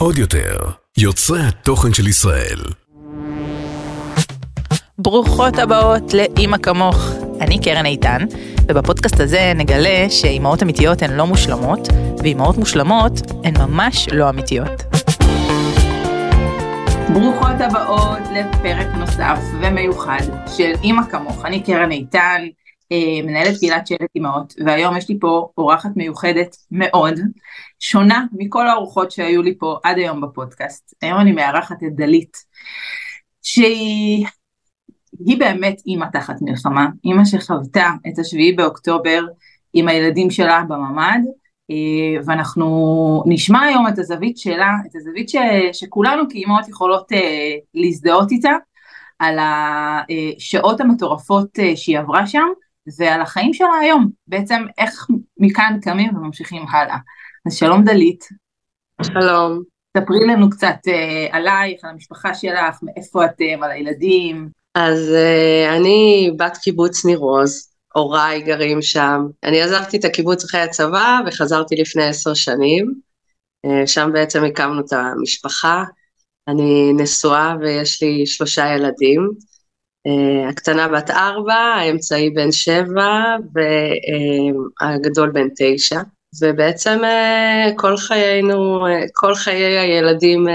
עוד יותר, יוצרי התוכן של ישראל. ברוכות הבאות לאימא כמוך. אני קרן איתן, ובפודקאסט הזה נגלה שאימהות אמיתיות הן לא מושלמות, ואימהות מושלמות הן ממש לא אמיתיות. ברוכות הבאות לפרק נוסף ומיוחד של אימא כמוך. אני קרן איתן, מנהלת קהילת שלט אימהות, והיום יש לי פה אורחת מיוחדת מאוד, שונה מכל האורחות שהיו לי פה עד היום בפודקאסט. היום אני מארחת את דלית, שהיא היא באמת אימא תחת מלחמה, אימא שחוותה את השביעי באוקטובר עם הילדים שלה בממ"ד, אה, ואנחנו נשמע היום את הזווית שלה, את הזווית ש, שכולנו כאימהות יכולות אה, להזדהות איתה, על השעות המטורפות שהיא עברה שם, ועל החיים שלה היום, בעצם איך מכאן קמים וממשיכים הלאה. אז שלום דלית. שלום. ספרי לנו קצת אה, עלייך, על המשפחה שלך, מאיפה אתם, על הילדים. אז אה, אני בת קיבוץ ניר עוז, הוריי גרים שם. אני עזבתי את הקיבוץ אחרי הצבא וחזרתי לפני עשר שנים. אה, שם בעצם הקמנו את המשפחה. אני נשואה ויש לי שלושה ילדים. Uh, הקטנה בת ארבע, האמצעי בן שבע והגדול בן תשע. ובעצם uh, כל חיינו, uh, כל חיי הילדים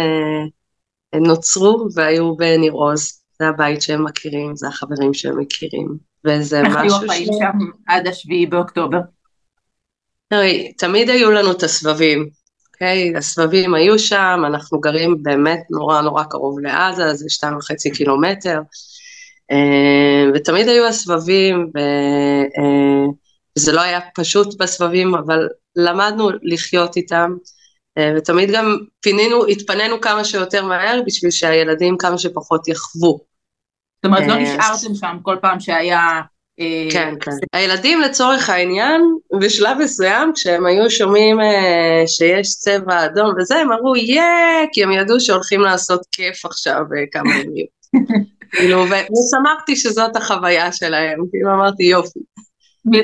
נוצרו והיו בניר עוז. זה הבית שהם מכירים, זה החברים שהם מכירים. וזה משהו ש... איך היו החיים שם עד השביעי באוקטובר? תראי, תמיד היו לנו את הסבבים, אוקיי? Okay? הסבבים היו שם, אנחנו גרים באמת נורא נורא קרוב לעזה, זה שתיים וחצי קילומטר. אה, ותמיד היו הסבבים, אה, וזה לא היה פשוט בסבבים, אבל למדנו לחיות איתם, אה, ותמיד גם פינינו, התפנינו כמה שיותר מהר בשביל שהילדים כמה שפחות יחוו. זאת אומרת, לא נשארתם שם כל פעם שהיה... כן, כן. הילדים לצורך העניין, בשלב מסוים, כשהם היו שומעים שיש צבע אדום וזה, הם אמרו יאה, כי הם ידעו שהולכים לעשות כיף עכשיו כמה ימים. כאילו, ושמחתי שזאת החוויה שלהם, כאילו אמרתי יופי.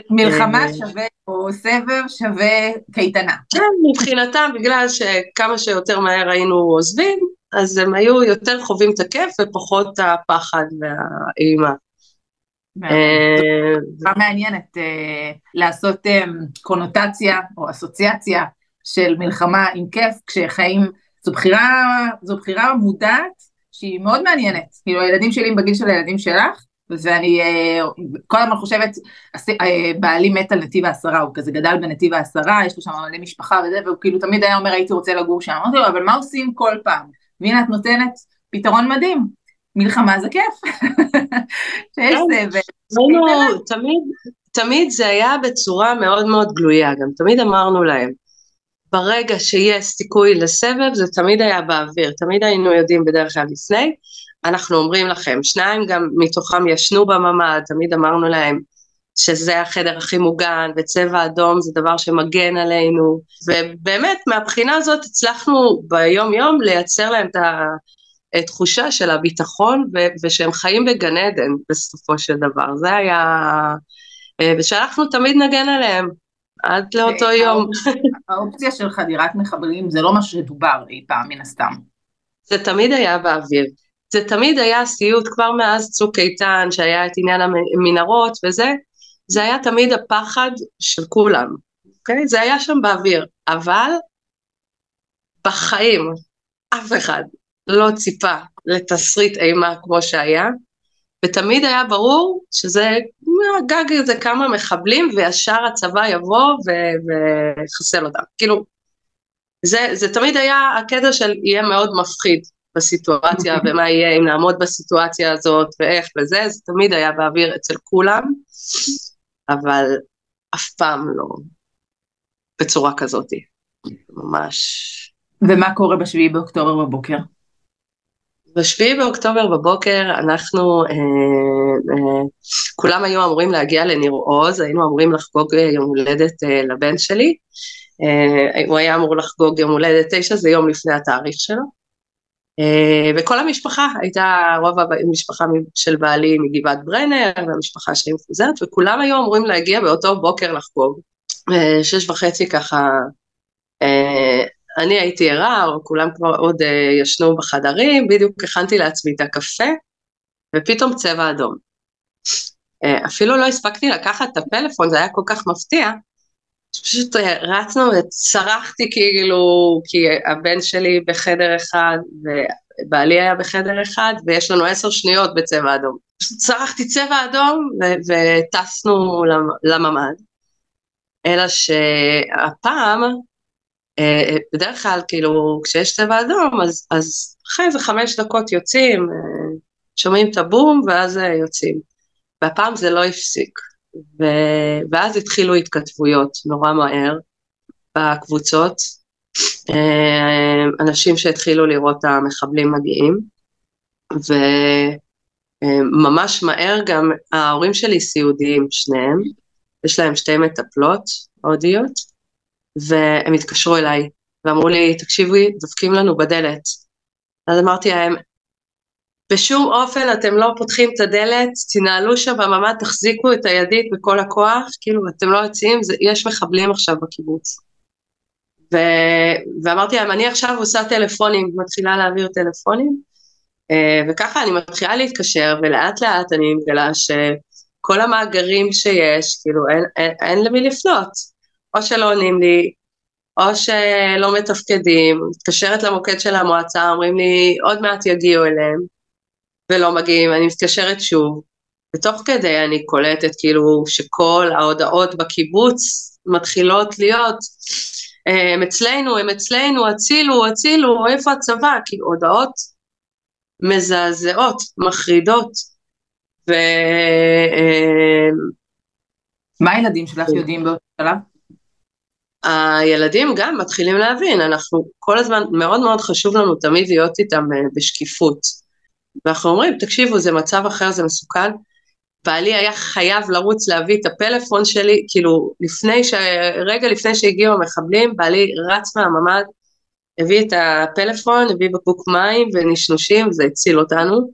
מלחמה אה, שווה, או סבב שווה קייטנה. כן, מבחינתם, בגלל שכמה שיותר מהר היינו עוזבים, אז הם היו יותר חווים את הכיף ופחות הפחד והאימה. מה מעניינת אה, לעשות אה, קונוטציה או אסוציאציה של מלחמה עם כיף, כשחיים, זו בחירה, זו בחירה מודעת שהיא מאוד מעניינת, כאילו הילדים שלי הם בגיל של הילדים שלך, ואני אה, כל הזמן חושבת, אה, בעלי מת על נתיב העשרה, הוא כזה גדל בנתיב העשרה, יש לו שם מלא משפחה וזה, והוא כאילו תמיד היה אומר הייתי רוצה לגור שם, אמרתי לו אבל מה עושים כל פעם? והנה את נותנת פתרון מדהים, מלחמה זה כיף, שיש כן. סבל. לא, תמיד זה היה בצורה מאוד מאוד גלויה, גם תמיד אמרנו להם, ברגע שיש סיכוי לסבב זה תמיד היה באוויר, תמיד היינו יודעים בדרך כלל לפני, אנחנו אומרים לכם, שניים גם מתוכם ישנו בממ"ד, תמיד אמרנו להם שזה החדר הכי מוגן וצבע אדום זה דבר שמגן עלינו, ובאמת מהבחינה הזאת הצלחנו ביום יום לייצר להם את התחושה של הביטחון ו- ושהם חיים בגן עדן בסופו של דבר, זה היה, אה, ושאנחנו תמיד נגן עליהם, עד לאותו יום. האופציה של חדירת מחבלים זה לא מה שדובר אי פעם מן הסתם. זה תמיד היה באוויר. זה תמיד היה סיוט כבר מאז צוק איתן, שהיה את עניין המנהרות וזה, זה היה תמיד הפחד של כולם, אוקיי? זה היה שם באוויר, אבל בחיים אף אחד לא ציפה לתסריט אימה כמו שהיה, ותמיד היה ברור שזה גג איזה כמה מחבלים וישר הצבא יבוא ויחסל אותם. כאילו, זה, זה תמיד היה הקטע של יהיה מאוד מפחיד בסיטואציה ומה יהיה אם נעמוד בסיטואציה הזאת ואיך וזה, זה תמיד היה באוויר אצל כולם, אבל אף פעם לא בצורה כזאת, ממש. ומה קורה בשביעי באוקטובר בבוקר? בשביעי באוקטובר בבוקר אנחנו, אה, אה, כולם היו אמורים להגיע לניר עוז, היינו אמורים לחגוג אה, יום הולדת אה, לבן שלי, אה, הוא היה אמור לחגוג יום הולדת תשע, זה יום לפני התאריך שלו, אה, וכל המשפחה הייתה, רוב המשפחה של בעלי מגבעת ברנר, והמשפחה שלי מפוזרת, וכולם היו אמורים להגיע באותו בוקר לחגוג. אה, שש וחצי ככה, אה, אני הייתי ערה, או כולם כבר עוד uh, ישנו בחדרים, בדיוק הכנתי לעצמי את הקפה, ופתאום צבע אדום. Uh, אפילו לא הספקתי לקחת את הפלאפון, זה היה כל כך מפתיע, פשוט uh, רצנו וצרחתי כאילו, כי הבן שלי בחדר אחד, ובעלי היה בחדר אחד, ויש לנו עשר שניות בצבע אדום. פשוט צרחתי צבע אדום, וטסנו לממ"ד. אלא שהפעם, אה, בדרך כלל כאילו כשיש צבע אדום אז, אז אחרי איזה חמש דקות יוצאים, אה, שומעים את הבום ואז אה, יוצאים. והפעם זה לא הפסיק. ו... ואז התחילו התכתבויות נורא מהר בקבוצות, אנשים שהתחילו לראות את המחבלים מגיעים, וממש מהר גם ההורים שלי סיעודיים שניהם, יש להם שתי מטפלות הודיות, והם התקשרו אליי ואמרו לי, תקשיבי, דופקים לנו בדלת. אז אמרתי להם, בשום אופן אתם לא פותחים את הדלת, תנהלו שם בממ"ד, תחזיקו את הידית בכל הכוח, כאילו אתם לא יוצאים, זה, יש מחבלים עכשיו בקיבוץ. ו, ואמרתי להם, אני עכשיו עושה טלפונים, מתחילה להעביר טלפונים, אה, וככה אני מתחילה להתקשר, ולאט לאט אני מגלה ש... כל המאגרים שיש, כאילו אין, אין, אין למי לפנות, או שלא עונים לי, או שלא מתפקדים, מתקשרת למוקד של המועצה, אומרים לי עוד מעט יגיעו אליהם, ולא מגיעים, אני מתקשרת שוב, ותוך כדי אני קולטת כאילו שכל ההודעות בקיבוץ מתחילות להיות, הם אצלנו, הם אצלנו, הצילו, הצילו, איפה הצבא, כאילו הודעות מזעזעות, מחרידות, ו... מה הילדים שלך. יודעים באותו שלב? הילדים גם מתחילים להבין, אנחנו כל הזמן, מאוד מאוד חשוב לנו תמיד להיות איתם אה, בשקיפות. ואנחנו אומרים, תקשיבו, זה מצב אחר, זה מסוכן. בעלי היה חייב לרוץ להביא את הפלאפון שלי, כאילו, לפני ש... רגע לפני שהגיעו המחבלים, בעלי רץ מהממ"ד, הביא את הפלאפון, הביא בקבוק מים ונשנושים, זה הציל אותנו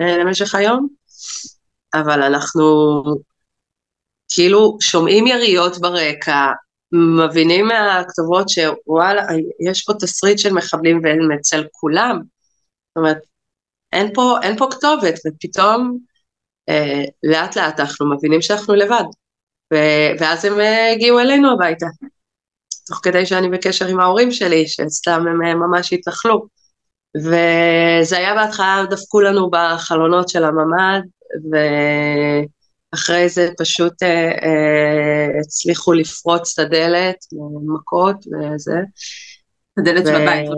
אה, למשך היום. אבל אנחנו כאילו שומעים יריות ברקע, מבינים מהכתובות שוואלה, יש פה תסריט של מחבלים והם אצל כולם. זאת אומרת, אין פה, אין פה כתובת, ופתאום אה, לאט לאט אנחנו מבינים שאנחנו לבד. ו- ואז הם אה, הגיעו אלינו הביתה. תוך כדי שאני בקשר עם ההורים שלי, שאצלם הם אה, ממש התנחלו. וזה היה בהתחלה, דפקו לנו בחלונות של הממ"ד, ואחרי זה פשוט אה, אה, הצליחו לפרוץ את הדלת, מכות וזה. הדלת. של הבית.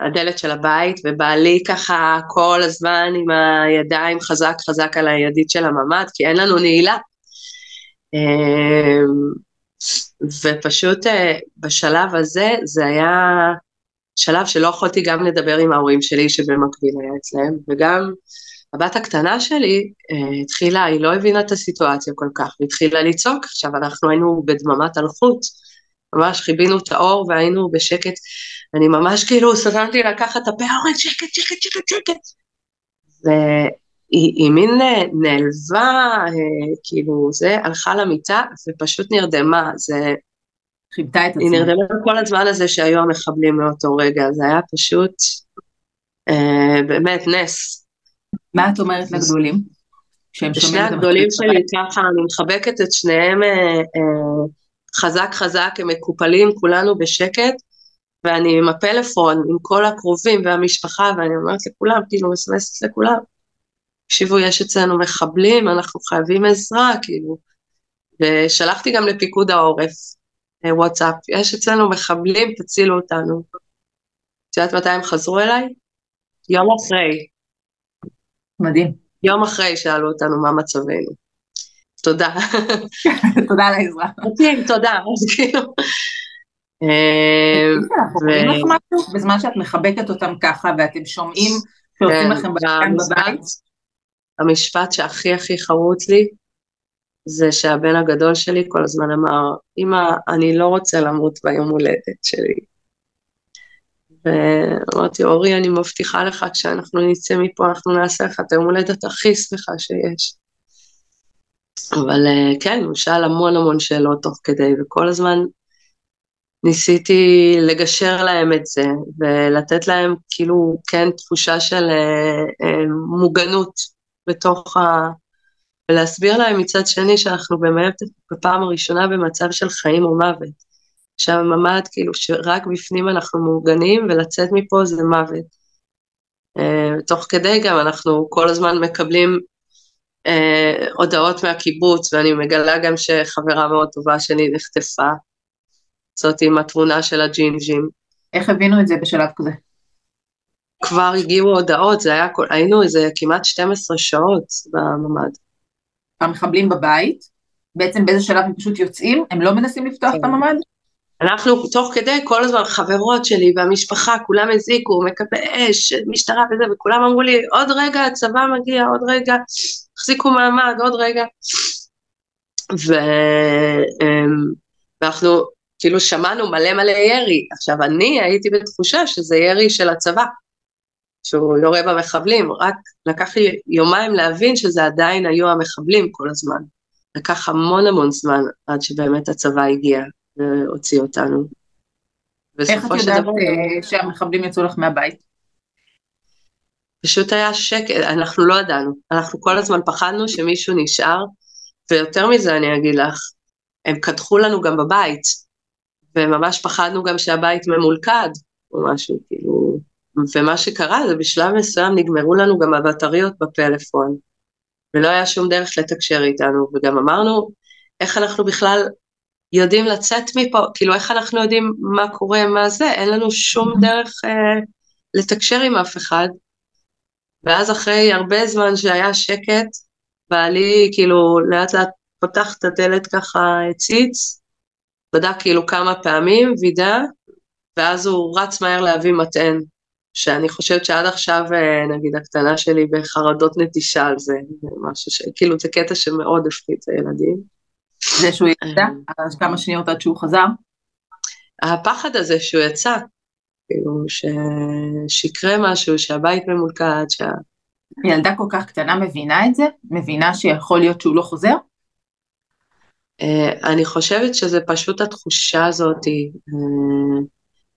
הדלת של הבית, ובעלי ככה כל הזמן עם הידיים חזק חזק על הידית של הממ"ד, כי אין לנו נעילה. אה, ופשוט אה, בשלב הזה, זה היה שלב שלא יכולתי גם לדבר עם ההורים שלי שבמקביל היה אצלם, וגם הבת הקטנה שלי uh, התחילה, היא לא הבינה את הסיטואציה כל כך, והתחילה לצעוק, עכשיו אנחנו היינו בדממת אלחוט, ממש חיבינו את האור והיינו בשקט, אני ממש כאילו סתמתי לקחת את הפה, אורן שקט, שקט, שקט, שקט. והיא מין אה, נעלבה, uh, כאילו זה, הלכה למיטה ופשוט נרדמה, זה... חיבתה את עצמה. היא נרדמה כל הזמן הזה שהיו המחבלים מאותו רגע, זה היה פשוט uh, באמת נס. מה את אומרת לגדולים? שני הגדולים שלי ככה, אני מחבקת את שניהם אה, אה, חזק חזק, הם מקופלים, כולנו בשקט, ואני עם הפלאפון, עם כל הקרובים והמשפחה, ואני אומרת לכולם, כאילו מסמסת לכולם, תקשיבו, יש אצלנו מחבלים, אנחנו חייבים עזרה, כאילו. ושלחתי גם לפיקוד העורף, אה, וואטסאפ, יש אצלנו מחבלים, תצילו אותנו. את יודעת מתי הם חזרו אליי? יום אחרי, מדהים. יום אחרי שאלו אותנו מה מצבנו. תודה. תודה על העזרה. מדהים, תודה, אז כאילו. אה, בזמן שאת מחבקת אותם ככה ואתם שומעים שעושים כן, לכם בבית. המשפט שהכי הכי חרוט לי זה שהבן הגדול שלי כל הזמן אמר, אמא, אני לא רוצה למות ביום הולדת שלי. ואמרתי, אורי, אני מבטיחה לך, כשאנחנו נצא מפה, אנחנו נעשה לך את היום הולדת הכי שמחה שיש. אבל אה, כן, הוא שאל המון המון שאלות תוך כדי, וכל הזמן ניסיתי לגשר להם את זה, ולתת להם כאילו, כן, תחושה של אה, אה, מוגנות בתוך ה... ולהסביר להם מצד שני שאנחנו באמת בפעם הראשונה במצב של חיים או מוות. שהממ"ד, כאילו, שרק בפנים אנחנו מאורגנים, ולצאת מפה זה מוות. Uh, תוך כדי גם אנחנו כל הזמן מקבלים uh, הודעות מהקיבוץ, ואני מגלה גם שחברה מאוד טובה שלי נחטפה. זאת עם התמונה של הג'ינג'ים. איך הבינו את זה בשלב כזה? כבר הגיעו הודעות, זה היה, היינו איזה כמעט 12 שעות בממ"ד. המחבלים בבית, בעצם באיזה שלב הם פשוט יוצאים, הם לא מנסים לפתוח את כן. הממ"ד? אנחנו תוך כדי כל הזמן חברות שלי והמשפחה כולם הזיקו מכבי אש משטרה וזה וכולם אמרו לי עוד רגע הצבא מגיע עוד רגע החזיקו מעמד עוד רגע. ו... אמ, ואנחנו כאילו שמענו מלא מלא ירי. עכשיו אני הייתי בתחושה שזה ירי של הצבא שהוא יורה במחבלים. רק לקח לי יומיים להבין שזה עדיין היו המחבלים כל הזמן. לקח המון המון זמן עד שבאמת הצבא הגיע והוציא אותנו. איך את יודעת. אה, שהמחבלים יצאו לך מהבית? פשוט היה שקט, אנחנו לא ידענו, אנחנו כל הזמן פחדנו שמישהו נשאר, ויותר מזה אני אגיד לך, הם קדחו לנו גם בבית, וממש פחדנו גם שהבית ממולכד, או משהו, כאילו, ומה שקרה זה בשלב מסוים נגמרו לנו גם הבטריות בפלאפון, ולא היה שום דרך לתקשר איתנו, וגם אמרנו, איך אנחנו בכלל יודעים לצאת מפה, כאילו איך אנחנו יודעים מה קורה, מה זה, אין לנו שום mm-hmm. דרך אה, לתקשר עם אף אחד. ואז אחרי הרבה זמן שהיה שקט, בעלי כאילו לאט לאט פותח את הדלת ככה הציץ, בדק כאילו כמה פעמים, וידא, ואז הוא רץ מהר להביא מטען, שאני חושבת שעד עכשיו, אה, נגיד, הקטנה שלי בחרדות נטישה על זה, משהו ש... כאילו זה קטע שמאוד הפחיד את הילדים. זה שהוא יצא, אז אה. כמה שניות עד שהוא חזר? הפחד הזה שהוא יצא, כאילו. שיקרה משהו, שהבית ממולכד, שה... ילדה כל כך קטנה מבינה את זה? מבינה שיכול להיות שהוא לא חוזר? Uh, אני חושבת שזה פשוט התחושה הזאת, uh,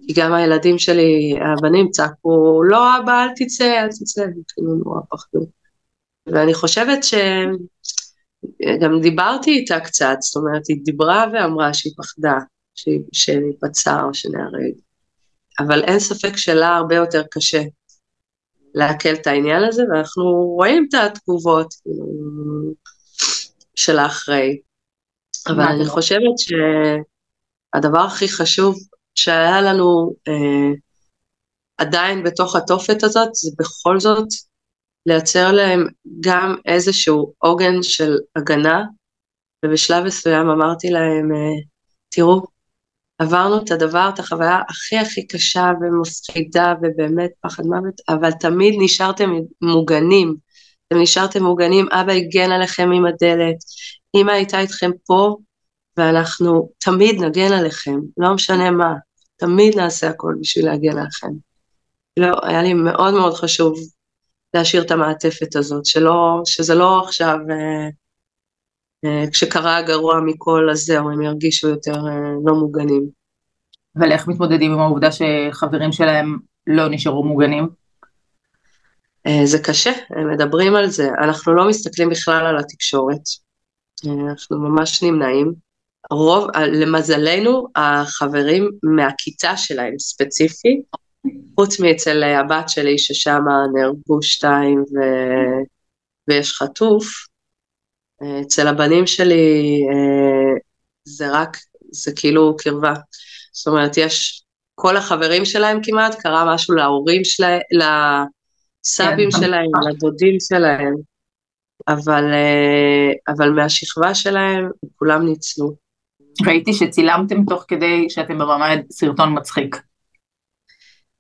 כי גם הילדים שלי, הבנים צעקו, לא אבא אל תצא, אל תצא, כאילו נורא פחדו. ואני חושבת ש... גם דיברתי איתה קצת, זאת אומרת, היא דיברה ואמרה שהיא פחדה, שניפצע או שנהרג. אבל אין ספק שלה הרבה יותר קשה לעכל את העניין הזה, ואנחנו רואים את התגובות כאילו, של האחרי. אבל אני? חושבת שהדבר הכי חשוב שהיה לנו אה, עדיין בתוך התופת הזאת, זה בכל זאת לייצר להם גם איזשהו עוגן של הגנה, ובשלב מסוים אמרתי להם, אה, תראו, עברנו את הדבר, את החוויה הכי הכי קשה ומפחידה ובאמת פחד מוות, אבל תמיד נשארתם מוגנים. אתם נשארתם מוגנים, אבא הגן עליכם עם הדלת, אמא הייתה איתכם פה, ואנחנו תמיד נגן עליכם, לא משנה מה, תמיד נעשה הכל בשביל להגן עליכם. לא, היה לי מאוד מאוד חשוב להשאיר את המעטפת הזאת, שלא, שזה לא עכשיו, אה, אה, כשקרה הגרוע מכל אז זהו, הם ירגישו יותר אה, לא מוגנים. אבל איך מתמודדים עם העובדה שחברים שלהם לא נשארו מוגנים? אה, זה קשה, הם מדברים על זה, אנחנו לא מסתכלים בכלל על התקשורת, אה, אנחנו ממש נמנעים. רוב, למזלנו, החברים מהכיתה שלהם ספציפי, חוץ מאצל הבת שלי ששם נהרגו שתיים ו... ויש חטוף, אצל הבנים שלי אה, זה רק, זה כאילו קרבה. זאת אומרת, יש, כל החברים שלהם כמעט, קרה משהו להורים שלהם, לסבים כן. שלהם, לדודים שלהם, אבל, אה, אבל מהשכבה שלהם כולם ניצלו. ראיתי שצילמתם תוך כדי שאתם במעמד סרטון מצחיק.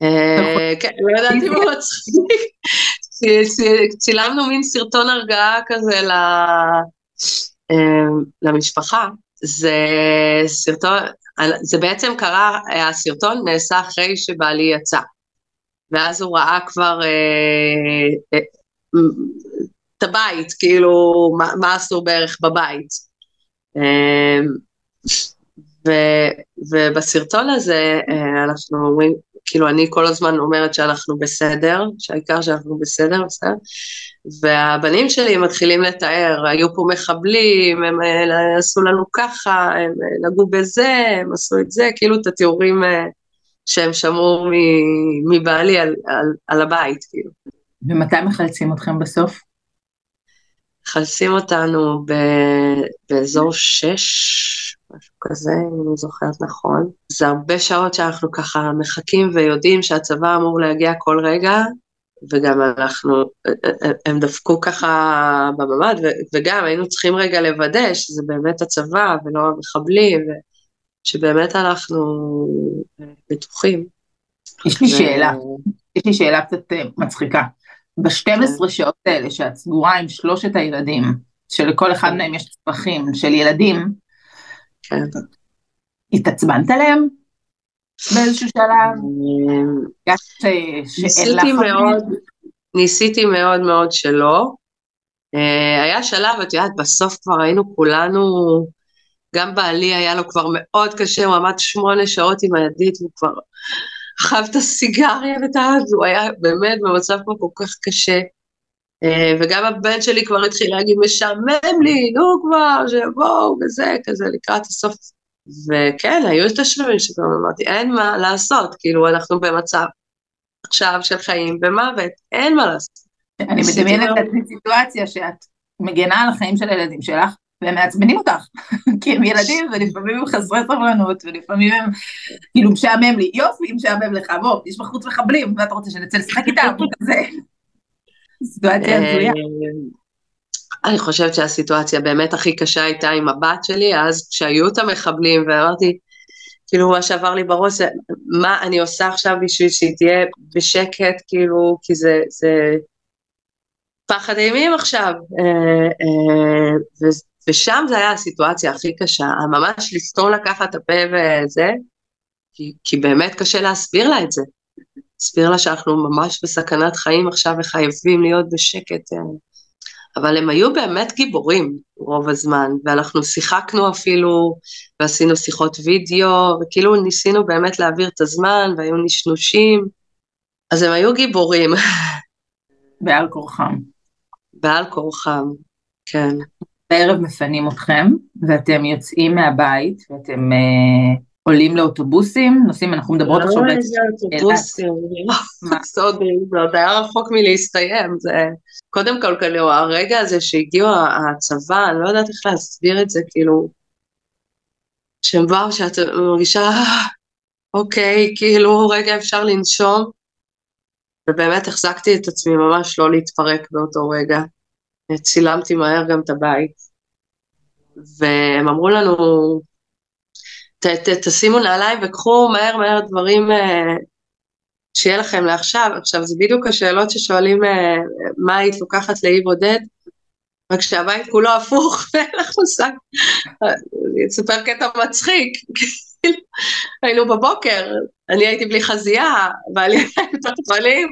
אה, כן, לא ידעתי מה מצחיק. צילמנו מין סרטון הרגעה כזה אה, למשפחה. זה סרטון, זה בעצם קרה, הסרטון נעשה אחרי שבעלי יצא. ואז הוא ראה כבר אה, את הבית, כאילו, מה, מה אסור בערך בבית. ו, ובסרטון הזה אה, אנחנו אומרים, כאילו אני כל הזמן אומרת שאנחנו בסדר, שהעיקר שאנחנו בסדר, בסדר, והבנים שלי מתחילים לתאר, היו פה מחבלים, הם אה, עשו לנו ככה, הם אה, נגעו בזה, הם עשו את זה, כאילו את התיאורים שהם שמעו מבעלי על, על, על הבית, כאילו. ומתי מחלצים אתכם בסוף? מחלצים אותנו ב, באזור שש, משהו כזה, אם אני זוכרת נכון. זה הרבה שעות שאנחנו ככה מחכים ויודעים שהצבא אמור להגיע כל רגע, וגם אנחנו, הם דפקו ככה בממ"ד, וגם היינו צריכים רגע לוודא שזה באמת הצבא ולא המחבלים, שבאמת אנחנו בטוחים. יש לי שאלה, יש לי שאלה קצת אה, מצחיקה. ב-12 כן. שעות האלה שאת סגורה עם שלושת הילדים, שלכל אחד כן. מהם יש צרכים של ילדים, כן. התעצבנת עליהם באיזשהו שלב? ניסיתי מאוד, ניסיתי מאוד מאוד שלא. אה, היה שלב, את יודעת, בסוף כבר היינו כולנו, גם בעלי היה לו כבר מאוד קשה, הוא עמד שמונה שעות עם הידית, הוא כבר חב את הסיגריה ואת ה... הוא היה באמת במצב כבר כל כך קשה. אה, וגם הבן שלי כבר התחיל להגיד, משעמם לי, נו כבר, שיבואו, וזה, כזה לקראת הסוף. וכן, היו את השלבים שגם אמרתי, אין מה לעשות, כאילו, אנחנו במצב עכשיו של חיים ומוות, אין מה לעשות. אני מדמיינת את הסיטואציה שאת מגנה על החיים של הילדים שלך, והם מעצבנים אותך, כי הם ילדים ולפעמים הם חסרי סבלנות ולפעמים הם כאילו משעמם לי, יופי משעמם לך, בוא, יש בחוץ מחבלים, ואתה רוצה שנצא לשחק איתם, כזה. סיטואציה הזויה. אני חושבת שהסיטואציה באמת הכי קשה הייתה עם הבת שלי, אז כשהיו את המחבלים, ואמרתי, כאילו מה שעבר לי בראש זה, מה אני עושה עכשיו בשביל שהיא תהיה בשקט, כאילו, כי זה, זה פחד אימים עכשיו. אה, אה, ושם זה היה הסיטואציה הכי קשה, ממש לסתום לקחת את הפה וזה, כי, כי באמת קשה להסביר לה את זה. להסביר לה שאנחנו ממש בסכנת חיים עכשיו וחייבים להיות בשקט. אה. אבל הם היו באמת גיבורים רוב הזמן, ואנחנו שיחקנו אפילו, ועשינו שיחות וידאו, וכאילו ניסינו באמת להעביר את הזמן, והיו נשנושים, אז הם היו גיבורים. בעל כורחם. בעל כורחם, כן. בערב מפנים אתכם, ואתם יוצאים מהבית, ואתם אה, עולים לאוטובוסים, נוסעים, אנחנו מדברות עכשיו... לא איזה אוטובוסים, זה עוד היה רחוק מלהסתיים, זה... קודם כל, כאילו, הרגע הזה שהגיעו הצבא, אני לא יודעת איך להסביר את זה, כאילו, שהם באו, שאת מרגישה, אוקיי, כאילו, רגע אפשר לנשום, ובאמת החזקתי את עצמי ממש לא להתפרק באותו רגע. צילמתי מהר גם את הבית, והם אמרו לנו, ת, ת, תשימו נעליים וקחו מהר מהר דברים אה, שיהיה לכם לעכשיו. עכשיו, זה בדיוק השאלות ששואלים אה, מה היית לוקחת לאי בודד, רק שהבית כולו הפוך, ואין לך מושג. אני אספר קטע מצחיק. היינו בבוקר, אני הייתי בלי חזייה, בעלי היה עם תחתונים,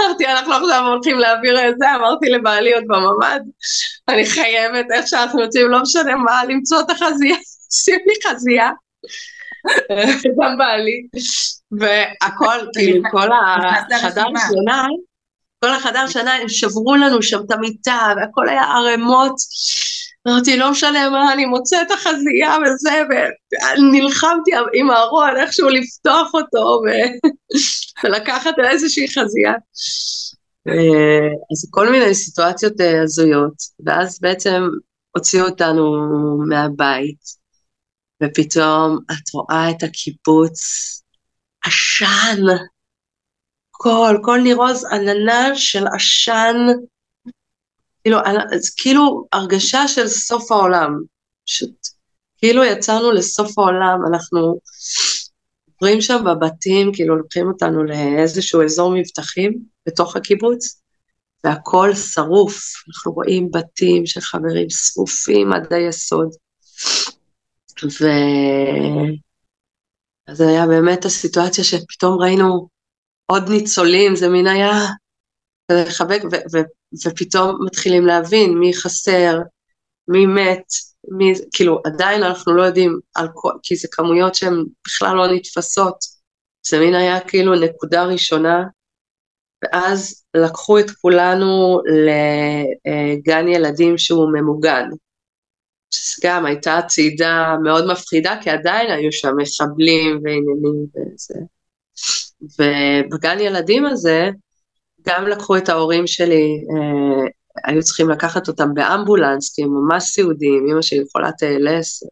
אמרתי, אנחנו עכשיו הולכים להעביר את זה, אמרתי לבעלי עוד בממ"ד, אני חייבת, איך שאנחנו יוצאים, לא משנה מה, למצוא את החזייה, שים לי חזייה, גם בעלי, והכל, כאילו, כל החדר שינה, כל החדר שינה, הם שברו לנו שם את המיטה, והכל היה ערימות. אמרתי, לא משנה מה, אני מוצאת את החזייה וזה, ונלחמתי עם הארון איכשהו לפתוח אותו ו... ולקחת איזושהי חזייה. אז כל מיני סיטואציות אה, הזויות, ואז בעצם הוציאו אותנו מהבית, ופתאום את רואה את הקיבוץ, עשן, כל, כל נרוז עננה של עשן, כאילו, כאילו הרגשה של סוף העולם, פשוט כאילו יצאנו לסוף העולם, אנחנו עוברים שם בבתים, כאילו לוקחים אותנו לאיזשהו אזור מבטחים בתוך הקיבוץ, והכל שרוף, אנחנו רואים בתים של חברים שרופים עד היסוד. ו... אז היה באמת הסיטואציה שפתאום ראינו עוד ניצולים, זה מין היה לחבק, ו- ו- ופתאום מתחילים להבין מי חסר, מי מת, מי, כאילו עדיין אנחנו לא יודעים על כל, כי זה כמויות שהן בכלל לא נתפסות. זה מין היה כאילו נקודה ראשונה, ואז לקחו את כולנו לגן ילדים שהוא ממוגן. שזה גם הייתה צעידה מאוד מפחידה, כי עדיין היו שם מחבלים ועניינים וזה. ובגן ילדים הזה, גם לקחו את ההורים שלי, אה, היו צריכים לקחת אותם באמבולנס, כי הם ממש סיעודיים, אמא שלי חולת ALS,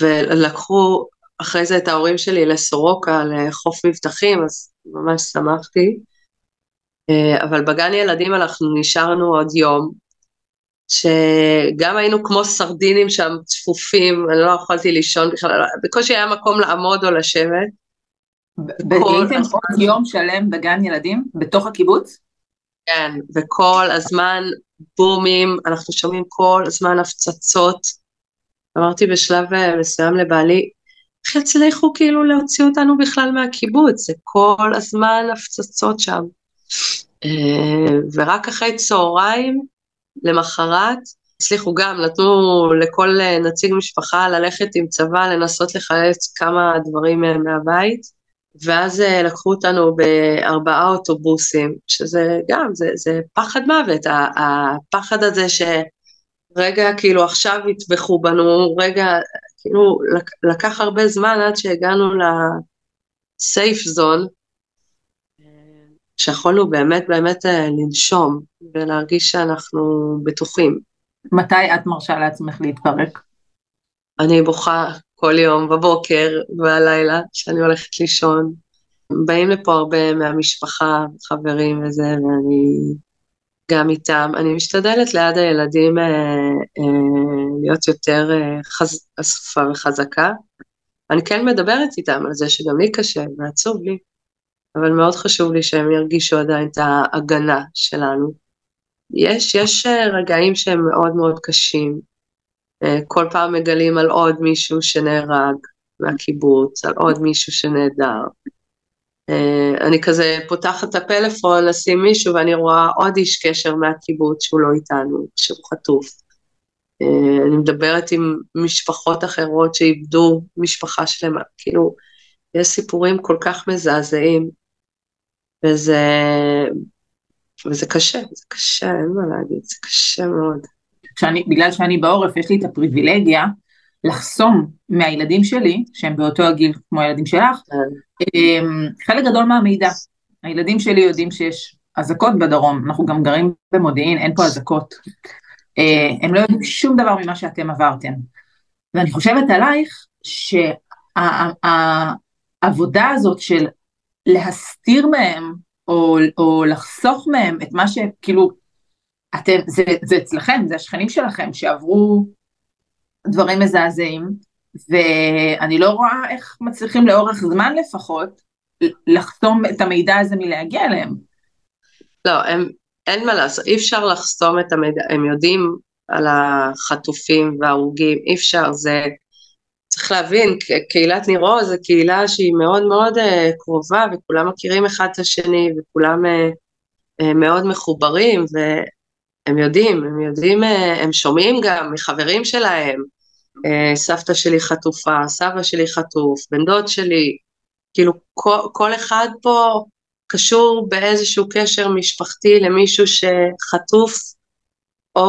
ולקחו אחרי זה את ההורים שלי לסורוקה, לחוף מבטחים, אז ממש שמחתי. אה, אבל בגן ילדים אנחנו נשארנו עוד יום, שגם היינו כמו סרדינים שם צפופים, אני לא יכולתי לישון בכלל, בקושי היה מקום לעמוד או לשבת. והייתם עוד יום שלם בגן ילדים, בתוך הקיבוץ? כן, וכל הזמן בומים, אנחנו שומעים כל הזמן הפצצות. אמרתי בשלב אה, מסוים לבעלי, איך יצליחו כאילו להוציא אותנו בכלל מהקיבוץ? זה כל הזמן הפצצות שם. אה, ורק אחרי צהריים, למחרת, הצליחו גם, נתנו לכל אה, נציג משפחה ללכת עם צבא, לנסות לחלץ כמה דברים מהבית. ואז אה, לקחו אותנו בארבעה אוטובוסים, שזה גם, זה, זה פחד מוות, הפחד הזה שרגע כאילו עכשיו יטבחו בנו, רגע, כאילו לקח הרבה זמן עד שהגענו לסייף זון, שיכולנו באמת באמת אה, לנשום ולהרגיש שאנחנו בטוחים. מתי את מרשה לעצמך להתפרק? אני בוכה כל יום בבוקר והלילה שאני הולכת לישון. באים לפה הרבה מהמשפחה, חברים וזה, ואני גם איתם. אני משתדלת ליד הילדים אה, אה, להיות יותר אה, חז... אסופה וחזקה. אני כן מדברת איתם על זה שגם לי קשה ועצוב לי, אבל מאוד חשוב לי שהם ירגישו עדיין את ההגנה שלנו. יש, יש אה, רגעים שהם מאוד מאוד קשים, אה, כל פעם מגלים על עוד מישהו שנהרג מהקיבוץ, על עוד מישהו שנעדר. אה, אני כזה פותחת את הפלאפון לשים מישהו ואני רואה עוד איש קשר מהקיבוץ שהוא לא איתנו, שהוא חטוף. אני מדברת עם משפחות אחרות שאיבדו משפחה שלמה, כאילו, יש סיפורים כל כך מזעזעים, וזה, וזה קשה, זה קשה, אין מה להגיד, זה קשה מאוד. שאני, בגלל שאני בעורף, יש לי את הפריבילגיה לחסום מהילדים שלי, שהם באותו הגיל כמו הילדים שלך, כן. אמ, חלק גדול מהמידע. הילדים שלי יודעים שיש אזעקות בדרום, אנחנו גם גרים במודיעין, אין פה אזעקות. אה, הם לא יודעים שום דבר ממה שאתם עברתם. ואני חושבת עלייך שהעבודה הזאת של להסתיר מהם, או, או לחסוך מהם את מה שכאילו אתם, זה, זה אצלכם, זה השכנים שלכם שעברו דברים מזעזעים, ואני לא רואה איך מצליחים לאורך זמן לפחות לחסום את המידע הזה מלהגיע אליהם. לא, הם, אין מה לעשות, אי אפשר לחסום את המידע, הם יודעים על החטופים וההרוגים, אי אפשר, זה, צריך להבין, קהילת ניר עוז זו קהילה שהיא מאוד מאוד uh, קרובה, וכולם מכירים אחד את השני, וכולם uh, uh, מאוד מחוברים, הם יודעים, הם יודעים, אה, הם שומעים גם מחברים שלהם, אה, סבתא שלי חטופה, סבא שלי חטוף, בן דוד שלי, כאילו כל, כל אחד פה קשור באיזשהו קשר משפחתי למישהו שחטוף או,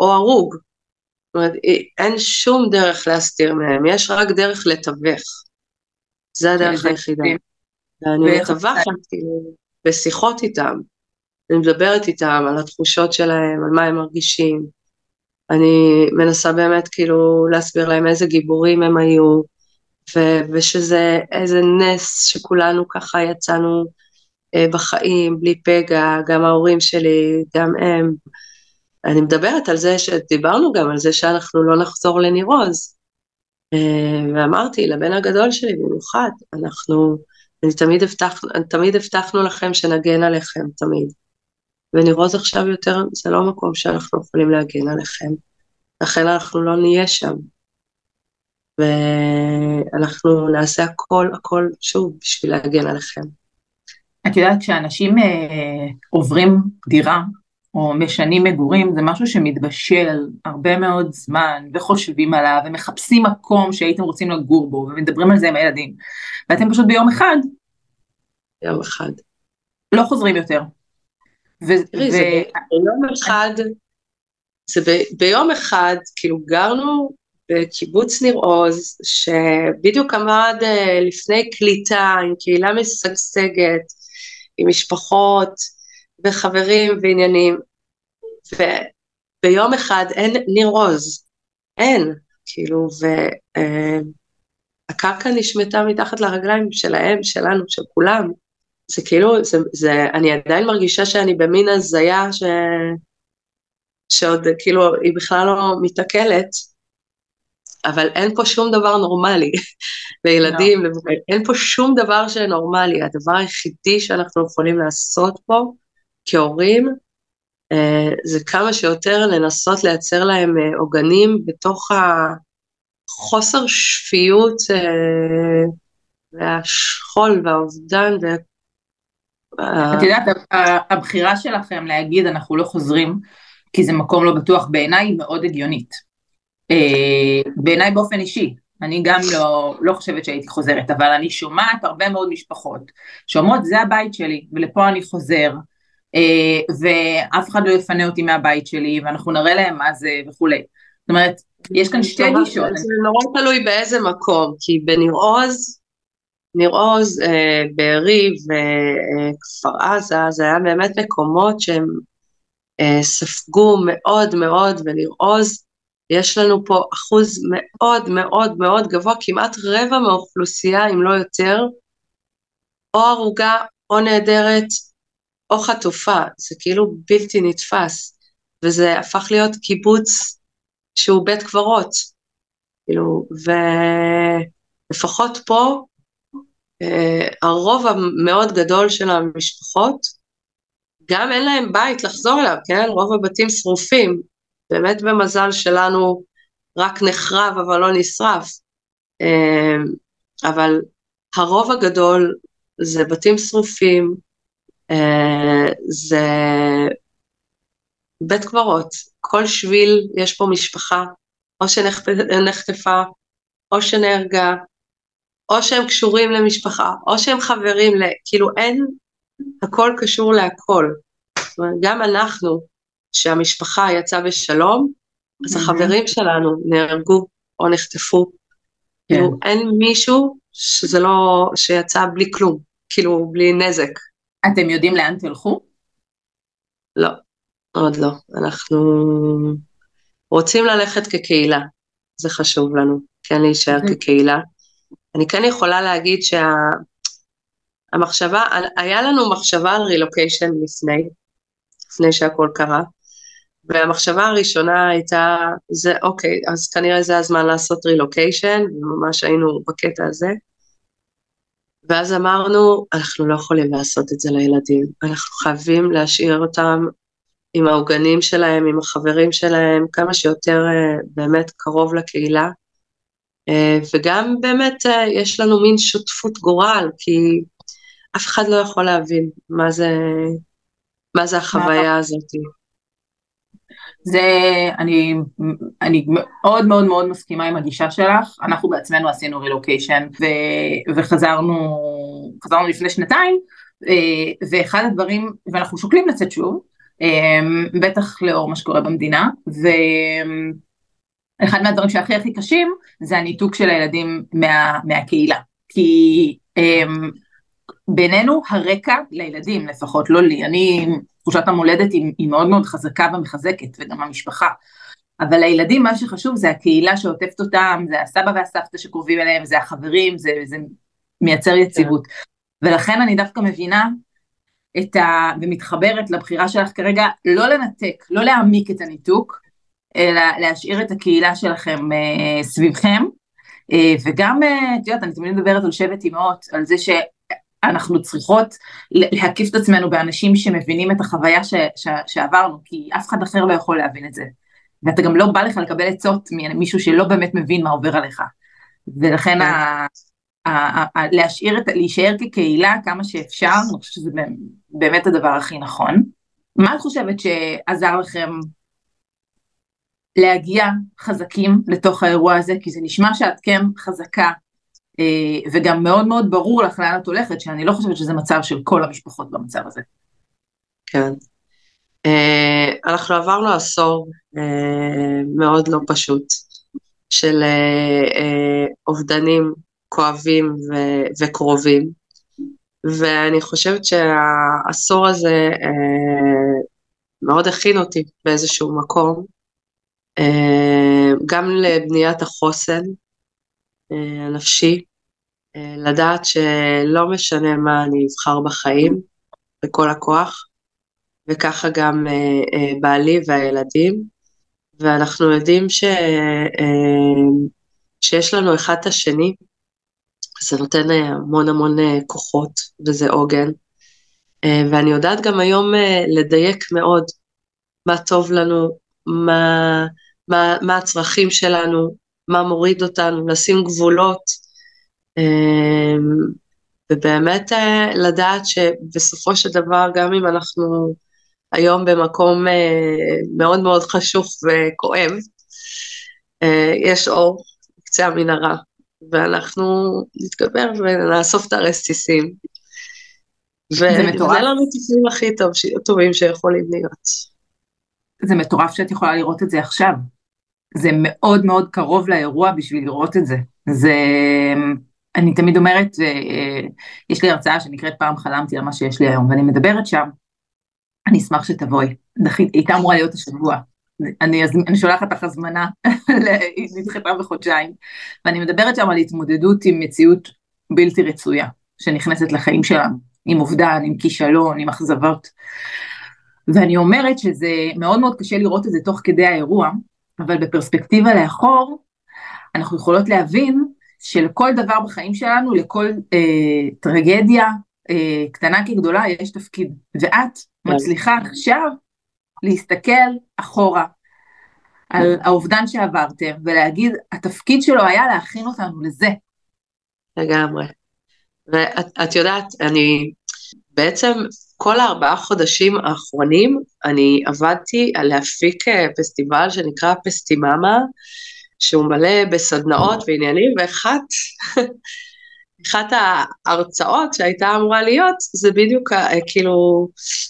או הרוג. זאת אומרת, אין שום דרך להסתיר מהם, יש רק דרך לתווך. זה הדרך היחידה. ואני מתווכת בשיחות איתם. אני מדברת איתם על התחושות שלהם, על מה הם מרגישים. אני מנסה באמת כאילו להסביר להם איזה גיבורים הם היו, ו- ושזה איזה נס שכולנו ככה יצאנו אה, בחיים, בלי פגע, גם ההורים שלי, גם הם. אני מדברת על זה שדיברנו גם על זה שאנחנו לא נחזור לניר עוז. אה, ואמרתי לבן הגדול שלי במיוחד, אנחנו, אני תמיד, הבטח, תמיד הבטחנו לכם שנגן עליכם, תמיד. ונראות עכשיו יותר, זה לא מקום שאנחנו יכולים להגן עליכם, לכן אנחנו לא נהיה שם. ואנחנו נעשה הכל, הכל, שוב, בשביל להגן עליכם. את יודעת, כשאנשים אה, עוברים דירה, או משנים מגורים זה משהו שמתבשל הרבה מאוד זמן וחושבים עליו ומחפשים מקום שהייתם רוצים לגור בו ומדברים על זה עם הילדים ואתם פשוט ביום אחד יום אחד לא חוזרים יותר. תראי, זה ביום אחד, זה ביום אחד, כאילו גרנו בקיבוץ ניר עוז, שבדיוק עמד אה, לפני קליטה עם קהילה משגשגת, עם משפחות וחברים ועניינים, וביום אחד אין ניר עוז, אין, כאילו, והקרקע אה, נשמטה מתחת לרגליים שלהם, שלנו, של כולם. זה כאילו, זה, זה, אני עדיין מרגישה שאני במין הזיה ש... שעוד כאילו היא בכלל לא מתעכלת, אבל אין פה שום דבר נורמלי לילדים, no. לא. אין פה שום דבר שנורמלי, הדבר היחידי שאנחנו יכולים לעשות פה כהורים, אה, זה כמה שיותר לנסות לייצר להם אה, עוגנים בתוך החוסר שפיות אה, והשכול והאובדן את יודעת, הבחירה שלכם להגיד אנחנו לא חוזרים, כי זה מקום לא בטוח בעיניי, היא מאוד הגיונית. בעיניי באופן אישי, אני גם לא, לא חושבת שהייתי חוזרת, אבל אני שומעת הרבה מאוד משפחות שאומרות זה הבית שלי ולפה אני חוזר, ואף אחד לא יפנה אותי מהבית שלי ואנחנו נראה להם מה זה וכולי. זאת אומרת, יש כאן שתי גישות. זה נורא תלוי באיזה מקום, כי בניר עוז ניר עוז, אה, בארי וכפר עזה, זה היה באמת מקומות שהם אה, ספגו מאוד מאוד, וניר עוז, יש לנו פה אחוז מאוד מאוד מאוד גבוה, כמעט רבע מהאוכלוסייה, אם לא יותר, או הרוגה או נעדרת או חטופה, זה כאילו בלתי נתפס, וזה הפך להיות קיבוץ שהוא בית קברות, כאילו, ולפחות פה אה, הרוב המאוד גדול של המשפחות, גם אין להם בית לחזור אליו, כן? רוב הבתים שרופים. באמת במזל שלנו רק נחרב אבל לא נשרף. אה, אבל הרוב הגדול זה בתים שרופים, זה בית קברות. כל שביל יש פה משפחה, או שנחטפה, או שנהרגה, או שהם קשורים למשפחה, או שהם חברים, ל... כאילו אין, הכל קשור להכל. זאת אומרת, גם אנחנו, שהמשפחה יצאה בשלום, אז החברים שלנו נהרגו או נחטפו. כן. כאילו, אין מישהו שזה לא, שיצא בלי כלום, כאילו, בלי נזק. אתם יודעים לאן תלכו? לא, עוד לא. אנחנו רוצים ללכת כקהילה, זה חשוב לנו, כן להישאר כקהילה. אני כן יכולה להגיד שהמחשבה, שה... היה לנו מחשבה על רילוקיישן לפני, לפני שהכל קרה, והמחשבה הראשונה הייתה, זה אוקיי, אז כנראה זה הזמן לעשות רילוקיישן, וממש היינו בקטע הזה. ואז אמרנו, אנחנו לא יכולים לעשות את זה לילדים, אנחנו חייבים להשאיר אותם עם העוגנים שלהם, עם החברים שלהם, כמה שיותר אה, באמת קרוב לקהילה, אה, וגם באמת אה, יש לנו מין שותפות גורל, כי אף אחד לא יכול להבין מה זה, מה זה החוויה הזאת. זה, אני, אני מאוד מאוד מאוד מסכימה עם הגישה שלך, אנחנו בעצמנו עשינו רילוקיישן וחזרנו חזרנו לפני שנתיים, אה, ואחד הדברים, ואנחנו שוקלים לצאת שוב, בטח לאור מה שקורה במדינה, ו... אחד מהדברים שהכי הכי קשים זה הניתוק של הילדים מה, מהקהילה. כי um, בינינו הרקע לילדים, לפחות לא לי, אני, תחושת המולדת היא, היא מאוד מאוד חזקה ומחזקת, וגם המשפחה. אבל לילדים מה שחשוב זה הקהילה שעוטפת אותם, זה הסבא והסבתא שקרובים אליהם, זה החברים, זה, זה מייצר יציבות. ולכן אני דווקא מבינה את ה... ומתחברת לבחירה שלך כרגע לא לנתק, לא להעמיק את הניתוק, אלא להשאיר את הקהילה שלכם אה, סביבכם, אה, וגם, אה, את יודעת, אני תמיד מדברת על שבט אימהות, על זה שאנחנו צריכות להקיף את עצמנו באנשים שמבינים את החוויה ש, ש, שעברנו, כי אף אחד אחר לא יכול להבין את זה. ואתה גם לא בא לך לקבל עצות ממישהו שלא באמת מבין מה עובר עליך. ולכן כן. ה, ה, ה, ה, להשאיר את, להישאר כקהילה כמה שאפשר, אני חושבת שזה באמת הדבר הכי נכון. מה את חושבת שעזר לכם להגיע חזקים לתוך האירוע הזה? כי זה נשמע שאת כן חזקה, וגם מאוד מאוד ברור לך לאן את הולכת, שאני לא חושבת שזה מצב של כל המשפחות במצב הזה. כן. Uh, אנחנו עברנו עשור uh, מאוד לא פשוט של אובדנים כואבים וקרובים, ואני חושבת שהעשור הזה מאוד הכין אותי באיזשהו מקום, גם לבניית החוסן הנפשי, uh, לדעת שלא משנה מה אני אבחר בחיים, בכל הכוח, וככה גם uh, בעלי והילדים, ואנחנו יודעים ש, שיש לנו אחד את השני, זה נותן המון המון כוחות וזה עוגן, ואני יודעת גם היום לדייק מאוד מה טוב לנו, מה, מה, מה הצרכים שלנו, מה מוריד אותנו, לשים גבולות, uh, ובאמת uh, לדעת שבסופו של דבר גם אם אנחנו היום במקום uh, מאוד מאוד חשוך וכואב, uh, יש אור בקצה המנהרה, ואנחנו נתגבר ונאסוף את הרסיסים. וזה לנו טיפולים הכי טוב, טובים שיכולים להיות. זה מטורף שאת יכולה לראות את זה עכשיו. זה מאוד מאוד קרוב לאירוע בשביל לראות את זה. זה... אני תמיד אומרת, אה, יש לי הרצאה שנקראת פעם חלמתי על מה שיש לי היום, ואני מדברת שם אני אשמח שתבואי. היא הייתה אמורה להיות השבוע. אני, אני שולחת לך הזמנה, היא נדחתה בחודשיים, ואני מדברת שם על התמודדות עם מציאות בלתי רצויה, שנכנסת לחיים שלנו, עם אובדן, עם כישלון, עם אכזבות. ואני אומרת שזה מאוד מאוד קשה לראות את זה תוך כדי האירוע, אבל בפרספקטיבה לאחור, אנחנו יכולות להבין שלכל דבר בחיים שלנו, לכל אה, טרגדיה, אה, קטנה כגדולה, יש תפקיד. ואת כן. מצליחה עכשיו להסתכל אחורה על כן. האובדן שעברתם ולהגיד, התפקיד שלו היה להכין אותנו לזה. לגמרי. ואת יודעת, אני בעצם כל הארבעה חודשים האחרונים אני עבדתי על להפיק אה, פסטיבל שנקרא פסטיממה, שהוא מלא בסדנאות ועניינים, ואחת אחת ההרצאות שהייתה אמורה להיות, זה בדיוק, אה, כאילו,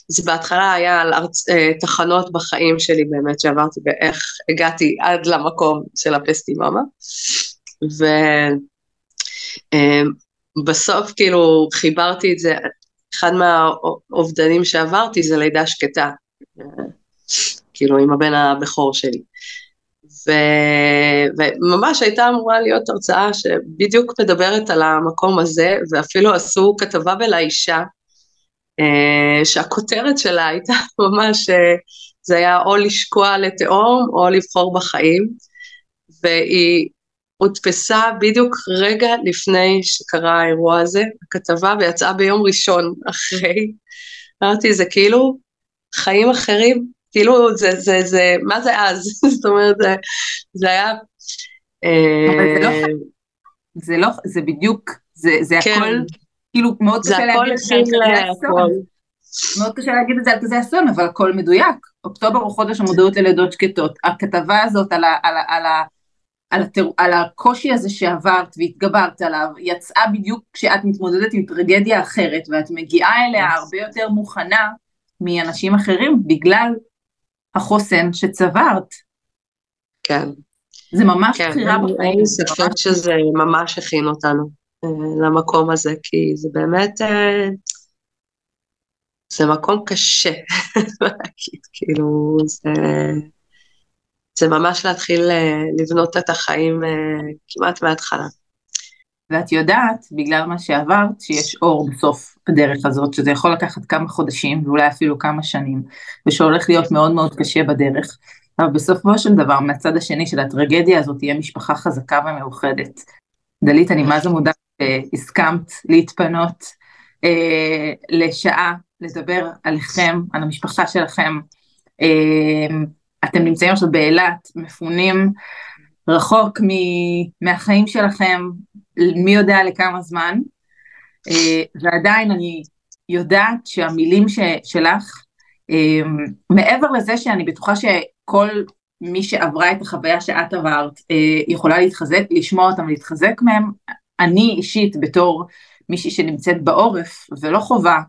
זה בהתחלה היה על הרצ... אה, תחנות בחיים שלי באמת, שעברתי באיך הגעתי עד למקום של הפסטיממה, ובסוף כאילו חיברתי את זה, אחד מהאובדנים שעברתי זה לידה שקטה, כאילו עם הבן הבכור שלי. ו... וממש הייתה אמורה להיות הרצאה שבדיוק מדברת על המקום הזה, ואפילו עשו כתבה בלאישה, אה, שהכותרת שלה הייתה ממש, אה, זה היה או לשקוע לתהום או לבחור בחיים, והיא הודפסה בדיוק רגע לפני שקרה האירוע הזה, הכתבה, ויצאה ביום ראשון אחרי. אמרתי, זה כאילו חיים אחרים, כאילו זה, זה, זה, מה זה אז? זאת אומרת, זה, זה היה... אבל זה לא, אה, זה לא, זה בדיוק, זה, זה כן. הכל, כאילו מאוד קשה להגיד את זה על כזה אסון. מאוד קשה להגיד את זה על כזה אסון, אבל הכל מדויק. אוקטובר הוא חודש המודעות ללידות שקטות. הכתבה הזאת על, ה, על, ה, על, ה, על, התר, על הקושי הזה שעברת והתגברת עליו, יצאה בדיוק כשאת מתמודדת עם טרגדיה אחרת, ואת מגיעה אליה הרבה יותר מוכנה מאנשים אחרים, בגלל החוסן שצברת. כן. זה ממש כן, בחירה בחיים. אין לי ספק שזה ממש הכין אותנו uh, למקום הזה, כי זה באמת, uh, זה מקום קשה להגיד, כאילו, זה, זה ממש להתחיל uh, לבנות את החיים uh, כמעט מההתחלה. ואת יודעת, בגלל מה שעברת, שיש אור בסוף הדרך הזאת, שזה יכול לקחת כמה חודשים ואולי אפילו כמה שנים, ושהולך להיות מאוד מאוד קשה בדרך, אבל בסופו של דבר, מהצד השני של הטרגדיה הזאת, תהיה משפחה חזקה ומאוחדת. דלית, אני מה זה מודעת שהסכמת להתפנות אה, לשעה, לדבר עליכם, על המשפחה שלכם. אה, אתם נמצאים עכשיו באילת, מפונים רחוק מהחיים שלכם, מי יודע לכמה זמן, אה, ועדיין אני יודעת שהמילים ש, שלך מעבר לזה שאני בטוחה שכל מי שעברה את החוויה שאת עברת יכולה להתחזק, לשמוע אותם להתחזק מהם, אני אישית בתור מישהי שנמצאת בעורף ולא חווה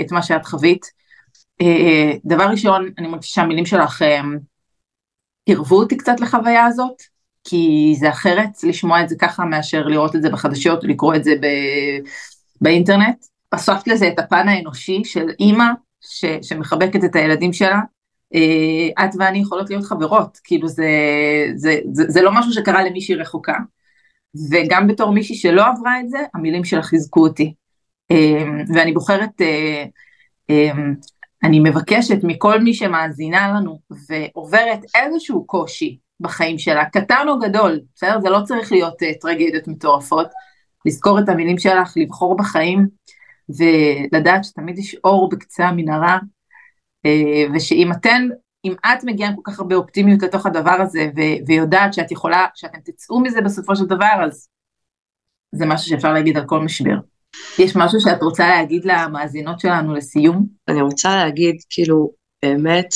את מה שאת חווית, דבר ראשון אני מרגישה שהמילים שלך עירבו אותי קצת לחוויה הזאת, כי זה אחרת לשמוע את זה ככה מאשר לראות את זה בחדשות ולקרוא את זה ב... באינטרנט. אספת לזה את הפן האנושי של אימא ש... שמחבקת את הילדים שלה. אה, את ואני יכולות להיות חברות, כאילו זה, זה, זה, זה לא משהו שקרה למישהי רחוקה. וגם בתור מישהי שלא עברה את זה, המילים שלה חיזקו אותי. אה, ואני בוחרת אה, אני מבקשת מכל מי שמאזינה לנו ועוברת איזשהו קושי בחיים שלה, קטן או גדול, בסדר? זה לא צריך להיות uh, טרגדיות מטורפות, לזכור את המילים שלך, לבחור בחיים ולדעת שתמיד יש אור בקצה המנהרה, uh, ושאם אתן, אם את מגיעה כל כך הרבה אופטימיות לתוך הדבר הזה ו- ויודעת שאת יכולה, שאתם תצאו מזה בסופו של דבר, אז זה משהו שאפשר להגיד על כל משבר. יש משהו שאת רוצה להגיד למאזינות שלנו לסיום? אני רוצה להגיד, כאילו, באמת,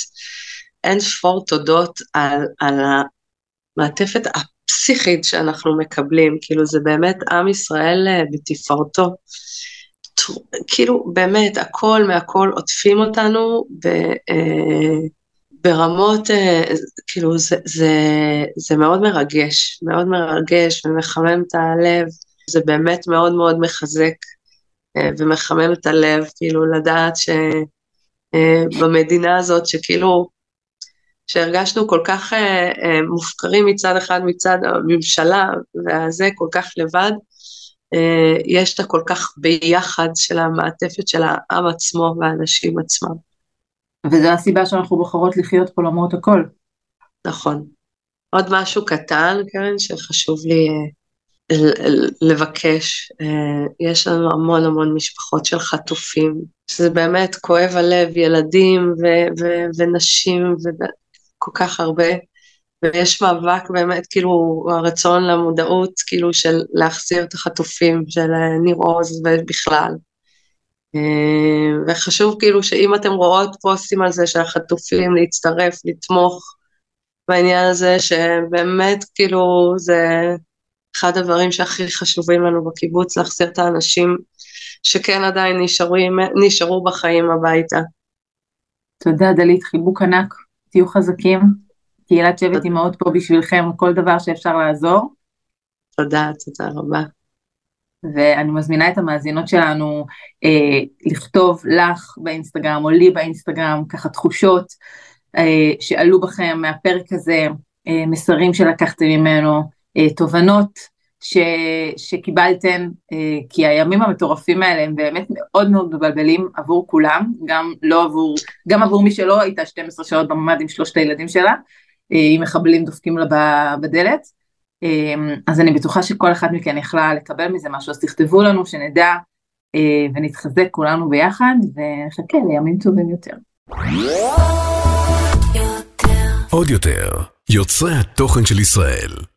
אין ספור תודות על, על המעטפת הפסיכית שאנחנו מקבלים, כאילו זה באמת עם ישראל אה, בתפארתו. כאילו באמת הכל מהכל עוטפים אותנו ב, אה, ברמות, אה, כאילו זה, זה, זה מאוד מרגש, מאוד מרגש ומחמם את הלב. זה באמת מאוד מאוד מחזק אה, ומחמם את הלב, כאילו לדעת שבמדינה אה, הזאת שכאילו, שהרגשנו כל כך אה, מופקרים מצד אחד מצד הממשלה והזה כל כך לבד, יש את הכל כך ביחד של המעטפת של העם עצמו והאנשים עצמם. וזו הסיבה שאנחנו בוחרות לחיות פה למרות הכל. נכון. עוד משהו קטן, קרן, שחשוב לי לבקש. אה, יש לנו המון המון משפחות של חטופים, שזה באמת כואב הלב, ילדים ו- ו- ונשים וכל כך הרבה, ויש מאבק באמת, כאילו, הרצון למודעות, כאילו, של להחזיר את החטופים של אה, ניר עוז ובכלל. אה, וחשוב כאילו שאם אתם רואות פוסטים על זה של החטופים, להצטרף, לתמוך בעניין הזה, שבאמת כאילו זה אחד הדברים שהכי חשובים לנו בקיבוץ, להחזיר את האנשים שכן עדיין נשארו, נשארו בחיים הביתה. תודה דלית, חיבוק ענק, תהיו חזקים, קהילת שבט אימהות פה בשבילכם, כל דבר שאפשר לעזור. תודה, תודה רבה. ואני מזמינה את המאזינות שלנו אה, לכתוב לך באינסטגרם או לי באינסטגרם ככה תחושות אה, שעלו בכם מהפרק הזה, אה, מסרים שלקחתם ממנו, תובנות ש, שקיבלתן, אה, כי הימים המטורפים האלה הם באמת מאוד מאוד מבלבלים עבור כולם, גם לא עבור, גם עבור מי שלא הייתה 12 שעות בממ"ד עם שלושת הילדים שלה, אה, עם מחבלים דופקים לה בדלת. אז אני בטוחה שכל אחת מכן יכלה לקבל מזה משהו, אז תכתבו לנו שנדע ונתחזק כולנו ביחד, ונחכה לימים טובים יותר. עוד יותר, יוצרי התוכן של ישראל.